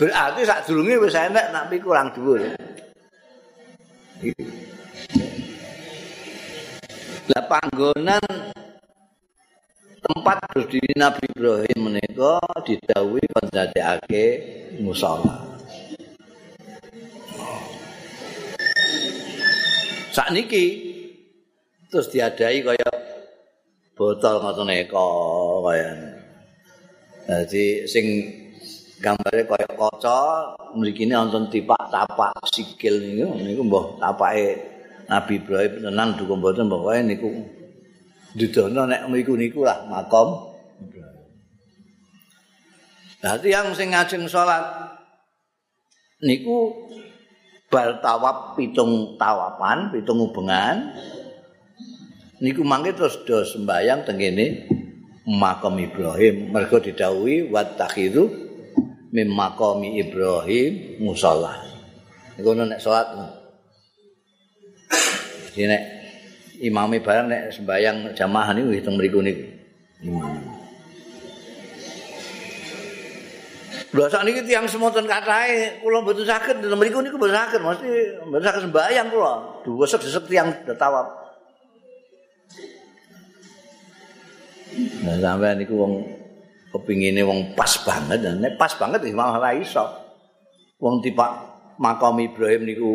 Berarti sak durunge wis enek nabi kurang dhuwur. Lah panggonan tempat berdiri Nabi Ibrahim menika didhawuhi pendadekake musala Sak niki terus diadai kaya botol ngoten eka kaya. Dadi sing gambare kaya kaca mrikine wonten tipak tapak sikil niku niku mbah tapake Nabi Ibrahim tenan duka mboten pokoke niku didono nek mriku niku lah makom Dadi yang sing ngajeng salat niku bal tawab pitung tawapan, pitung hubungan. Niku mangke terus do sembayang tengene makam Ibrahim. Mergo didhawuhi wattakhidhu mim maqami Ibrahim musalla. Iku nek salat. Iki nek imame barang nek sembayang jamaah niku hitung mriku niku. Lha sak tiyang semonten katahe kula mboten saged mriku niku mboten saged mesti mboten saged sembayang kula. Duwesek-desek tiyang tawaf. Nah sampean niku wong kepingine wong pas banget nek pas banget ora iso. Wong tipe makam Ibrahim niku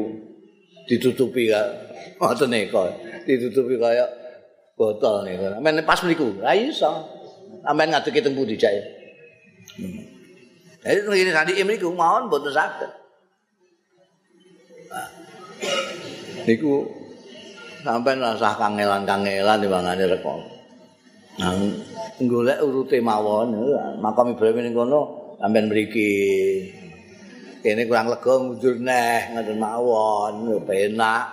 ditutupi ka <laughs> ngoten niku. Ditutupi kaya botol niku. Men pas niku ora iso. Sampeyan ngadeg teng pundi jae. Jadi ngene sandi mriku mawon mboten saged. Niku sampeyan rasah kangelan-kangelan timbangane rekon. Nah, golek urute mawon makam Ibrahim ning kono sampean mriki. Kene kurang lega mundur neh ngoten mawon penak.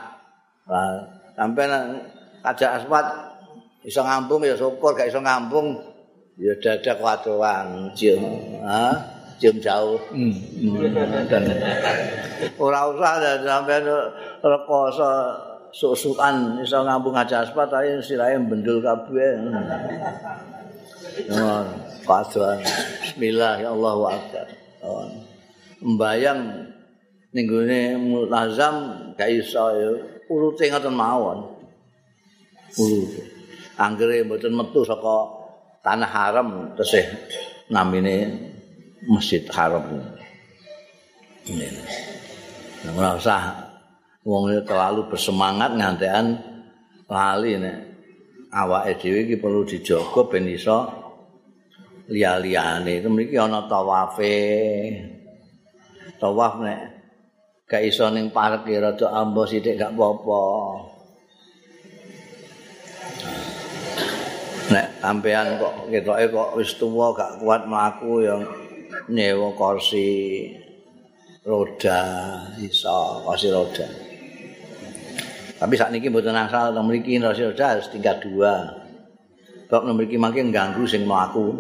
Lah sampean ajak asmat iso ngampung ya syukur gak iso ngampung. Ya dadak wadoan cium ha cium jauh. Hmm. ora usah sampean rekoso susukan iso ngambung aja aspat ae sirahe bendul kabeh. Oh, kaduan. Bismillah ya Allahu akbar. Mbayang ning gone mulazam gak iso ya urute ngoten mawon. Urute. Anggere mboten metu saka tanah haram tesih namine Masjid Haram. Ini. Nah, usah wong terlalu bersemangat ngantekan lali nek awake dhewe iki perlu dijaga ben iso liya-liyane. Mriki ana tawafe. Tawaf nek gak iso ning parek ya rada ambo sithik gak apa-apa. Nek sampean kok ketoke kok wis tuwa gak kuat mlaku ya nyewa kursi roda iso kursi roda. Tapi saat ini mboten asal nang mriki Rasulullah harus tingkat dua. Kok nang mriki mangke ganggu sing mlaku.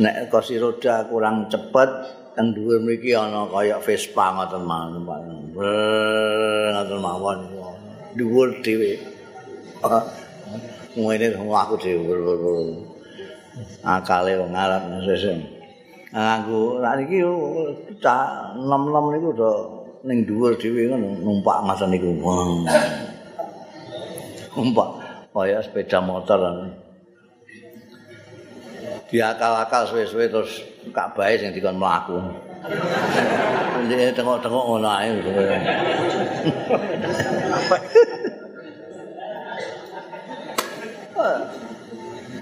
Nek kursi roda kurang cepet teng dhuwur mriki ana kaya Vespa ngoten mawon. Ngoten mawon. Dhuwur dhewe. Ngene aku dhewe. Akale wong Arab sesuk. Nganggo nek iki cah nom-nom niku udah ning dhuwur dhewe ngono numpak ngoten niku. Numpak kaya sepeda motor. Diakal-akal suwe-suwe terus kabahe sing dikon mlaku. Ndek tengok-tengok ngono ae.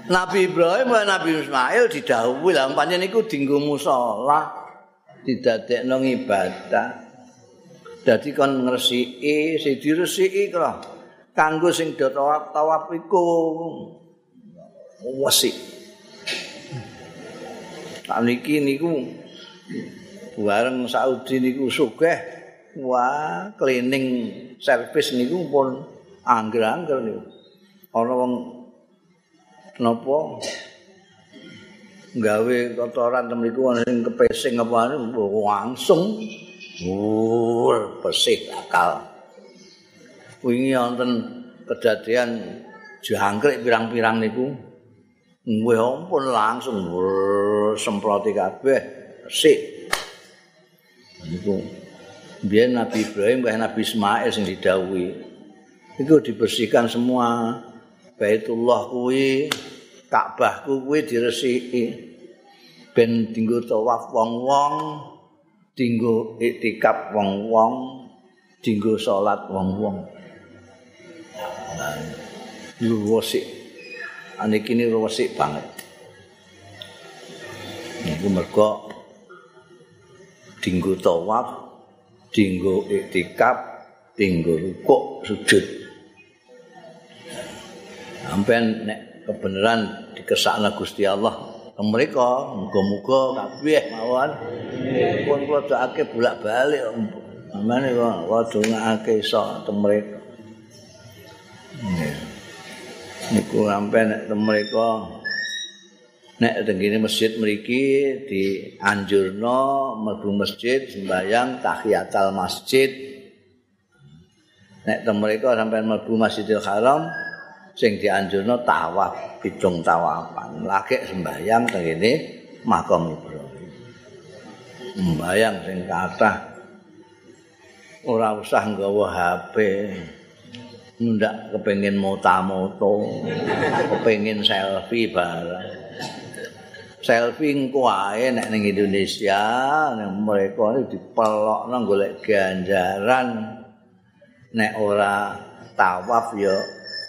Nabi Ibrahim lan Nabi Ismail didhawuhi lah pancen niku dinggo musala didadekno ibadah. Dadi kon ngresiki, sing diresiki kok kanggo sing do tawaf tawaf iku wesi. Niki niku bareng Saudi niku sugih. Wah, cleaning service niku pun angger-angger niku. Ana wong napa gawe kotoran temriku ana sing kepesing apa langsung Wur, bersih akal. Wingi wonten kedadian jangkrik pirang-pirang niku. Nggih ampun langsung semproti kabeh bersih. Niku biyen Nabi Ibrahim kaya Nabi Ismail sing didhawuhi. Iku dibersihkan semua. Baitullah kuwi, Ka'bah kuwi diresiki. Ben dinggo tawaf wong-wong. Dinggo iktikaf wong-wong, dinggo salat wong-wong. Luwesik. Ane kini luwesik banget. Niku mergo dinggo tawaf, dinggo iktikaf, dinggo rukuk sujud. Sampeyan nek kebenaran dikesakna Gusti Allah teng muga-muga kabeh mawon. Pun kula doake bolak-balik amane kok wadungake iso teng mriku niku sampe nek teng mriku nek tengene masjid mriki dianjurno mlebu masjid sembayang tahiyatul masjid. Nek teng mriku sampeyan mlebu Masjidil Haram sing dianjurno tawaf pitung tawafan lagi sembayang tengene makam Ibrahim. Sembayang sing kathah. Ora usah nggawa HP ndak kepengin moto-moto kepengin selfie bareng. Selfie engko ae nek ning Indonesia nek mereka dipelokno golek ganjaran. Nek ora tawaf ya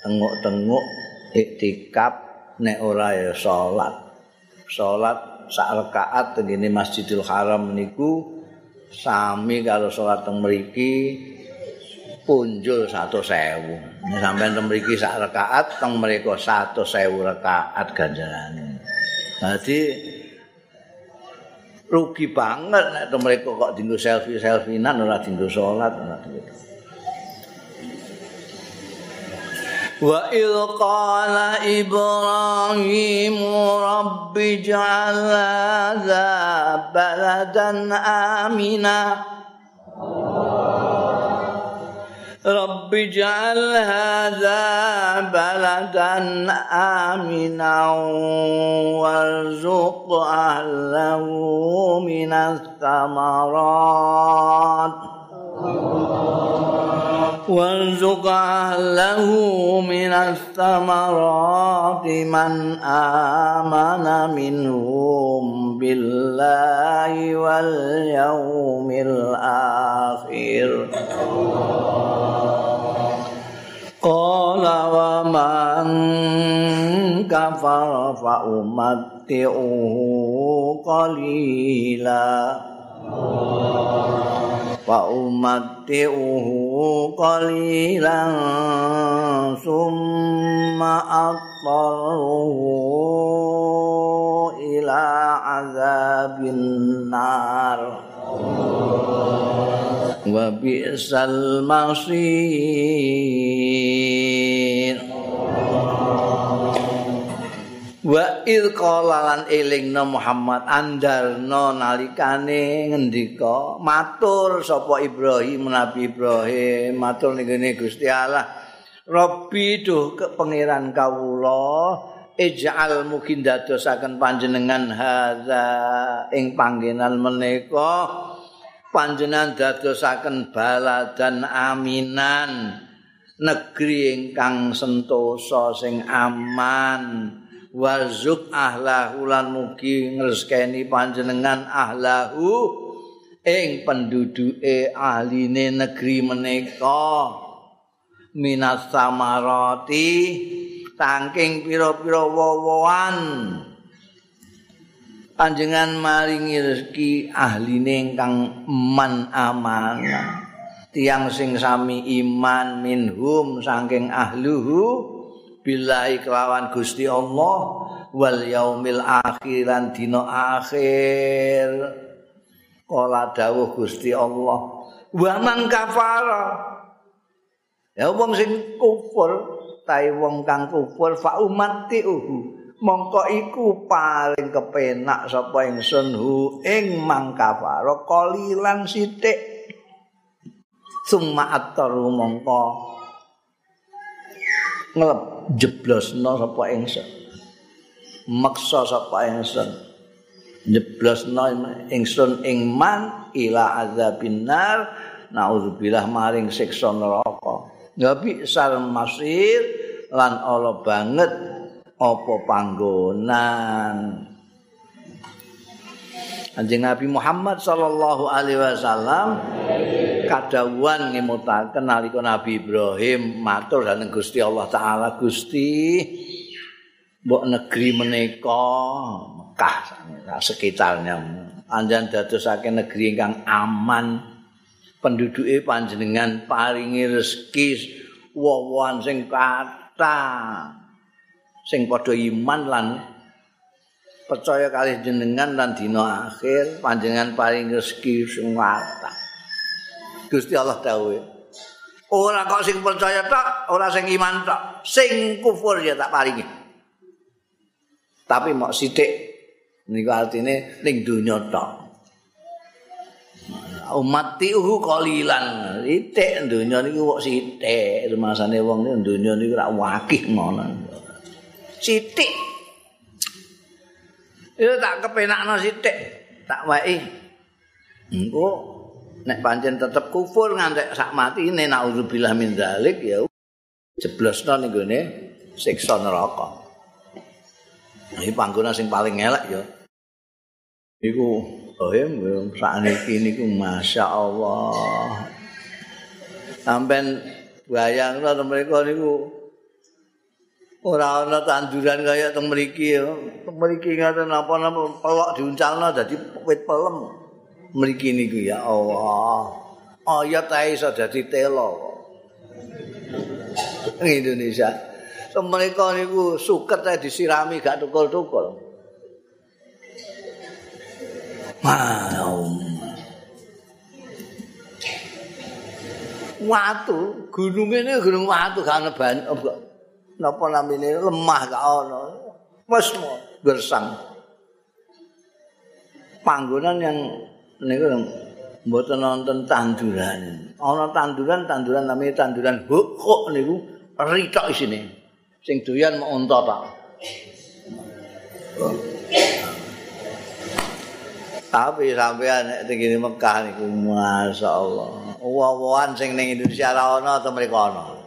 tenguk-tenguk iktikaf nek ora ya salat salat sak rakaat tengene Masjidil Haram niku sami karo salat teng mriki punjul 100.000 nek sampean teng mriki sak rakaat teng mriko 100.000 rakaat ganjarane Jadi rugi banget nek mereka kok dinggo selfie-selfinan ora dinggo salat ora dinggo. وإذ قال إبراهيم رب اجعل هذا بلدا آمنا رب اجعل هذا بلدا آمنا وارزق أهله من الثمرات وارزق أهله من الثمرات من آمن منهم بالله واليوم الآخر قال ومن كفر فأمتعه قليلا wa ummati uhu qalilan summa aqallu ila azabin nar. Wa bi'sal masir. Wa id qala lan elingna Muhammad andarno nalikane ngendika matur sapa Ibrahim Nabi Ibrahim. Matur ning Gusti Allah. Rabbi duh pangeran kawula ij'al mungkin dadosaken panjenengan hadza ing panggenan menika. Panjenengan dadosaken baladan aminan negeri ingkang sentosa sing aman wazuk ahlahu lan mugi ngreskeni panjenengan ahlahu ing penduduke ahline negeri menika. Minas samarati tangking pira-pira wowoan panjenengan maringi rezeki ahline ingkang man amanah tiang sing sami iman minhum saking ahluhu billahi kelawan Gusti Allah wal yaumil akhiran dina akhir. Kala dawuh Gusti Allah wa man kafara. Ya wong sing kufur tai wong kang kufur fa umati mongko iku paling kepenak sapa ingsun hu ing mangkafaro kalilan sithik. Summa attaru mongko ngelep jeblosno sapa ingsun. Maksa sapa ingsun. Jeblosno ingsun ing man ila azabin nar. Naudzubillah maring siksa neraka. Ngabi sal masir lan ala banget apa panggonan Anjing Nabi Muhammad sallallahu alaihi wasallam kadawuhan ngemutaken nalika Nabi Ibrahim matur dhateng Gusti Allah taala. Gusti mbok negeri menika Mekah sekitarnya. Anjan dadosake negeri ingkang aman penduduke panjenengan paringi rezeki wowoan sing kathah sing padha iman lan percaya kali jenengan lan dina akhir panjenengan paling rezeki sing Gusti Allah dawuh ora kok sing percaya tok ora sing iman tok sing kufur ya tak paringi tapi mok sithik Niku artine ning donya tok. Umat tiuhu kolilan. Sithik donya niku kok sithik. Rumasane wong niku donya niku ora wakih ngono. Sithik. Itu tak kepenakno sithik. Tak wae. Engko nek pancen tetep kufur ngantek sak matine naudzubillah min dzalik ya jeblosno ning gone siksa neraka. Iki panggonan sing paling elek ya. Iku Bohem sakniki niku masyaallah. Sampeyan bayangno mereka niku ora ana tanduran kaya teng mriki ya. Teng mriki ngaten napa-napa pelok diuncalno dadi wit pelem. Mriki niku ya Allah. Ayat ae iso dadi telo. Indonesia. mereka niku suket ae disirami gak tukul-tukul. Maum. Watu, gunung ini gunung watu gak ana ban napa namine lemah gak ana. Wes gersang. Panggonan yang niku mboten nonton tanduran. Ana tanduran, tanduran namanya tanduran hukuk niku ritok isine. sing doyan mau unta ta. Tapi sampean nek tengene Mekah niku masyaallah. Wawan sing ning Indonesia ora ana ta mriko ana.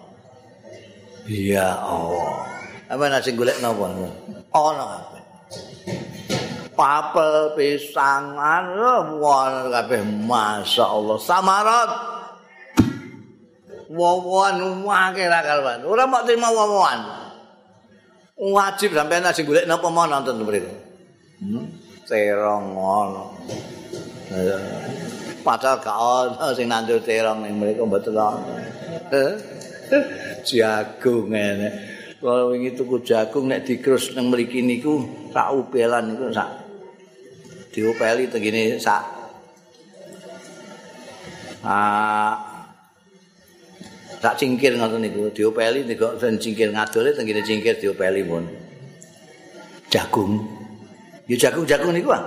Iya Allah. Apa nek sing golek napa? Ana kabeh. Papel pisangan wah kabeh masyaallah. Samarat. Wawan wae ra kalwan. Ora mau terima wawan. wajib sampeyan sing golek napa mau nonton mriki. Hmm? Terong ngono. Padahal gak ono sing nandur terong ning mriki mboten ono. Jagung ngene. Kalau wingi tuku jagung nek dikrus nang mriki niku sak upelan niku sak. Diupeli tegene sak. Ah. Tak cingkir ngoten niku diopeli niku cingkir ngadole tengene cingkir diopeli pun. Jagung. Ya jagung-jagung niku ah.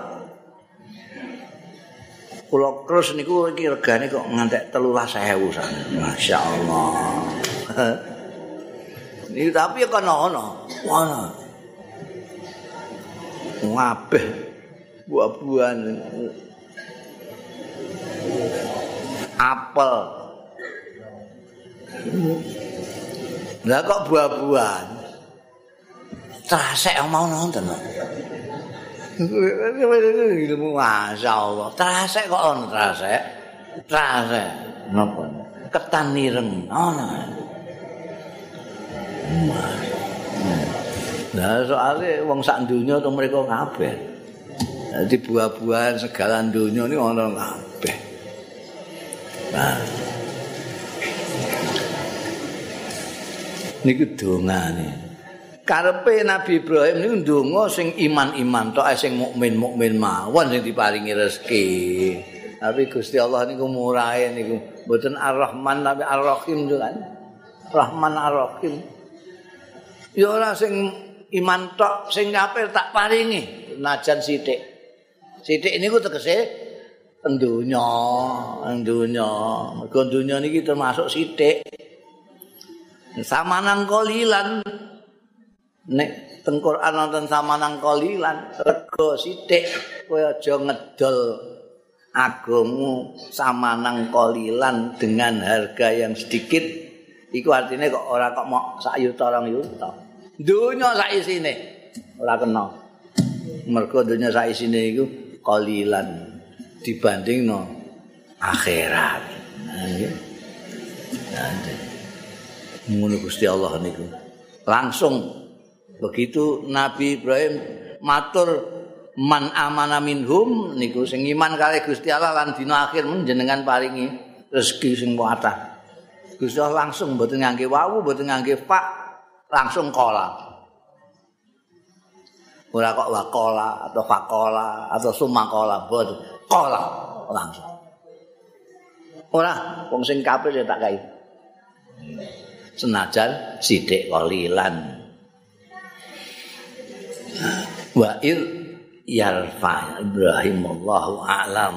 Kula terus niku iki regane kok ngantek 13.000 sak. Masyaallah Ini tapi kan ono ono ngabeh buah-buahan apel Lah kok buah-buahan? Trasek mau nonton. Ilmu masyaallah. Trasek kok ono trasek? Trasek. Napa? Ketan nireng ono. Nah, soalnya wong sak dunia tuh mereka kabeh. Jadi buah-buahan segala dunia ini ono kabeh. Nah, niku dongane. Karepe Nabi Ibrahim niku ndonga sing iman-iman tok sing mukmin-mukmin mawon sing diparingi rezeki. Tapi Gusti Allah niku murahe niku mboten Ar-Rahman tapi Ar-Rahim kan. Rahman Ar-Rahim. Ya ora sing iman tok sing kafir tak paringi najan sithik. Sithik niku tegese donya, donya. Mergo donya niki termasuk sithik. samanang kolilan nek teng Quran wonten samanang kolilan rego sithik kowe aja ngedol agungmu samanang kolilan dengan harga yang sedikit iku artinya kok ora kok mau sak yuta orang yuta. Dunya sak isine ora kena. Mergo dunya sak isine iku kolilan dibanding no akhirat ngono Gusti Allah niku. Langsung begitu Nabi Ibrahim matur man amana minhum niku sing iman kali Gusti Allah lan dina akhir menjenengan paringi rezeki sing kuatah. Gusti Allah langsung mboten ngangge wawu, mboten ngangge pak, langsung kola. Ora kok wakola atau fakola atau sumakola, boten. Kola langsung. Ora wong sing kafir ya tak kae. senajan sithik kalilan wa il yarfa Ibrahim wallahu a'lam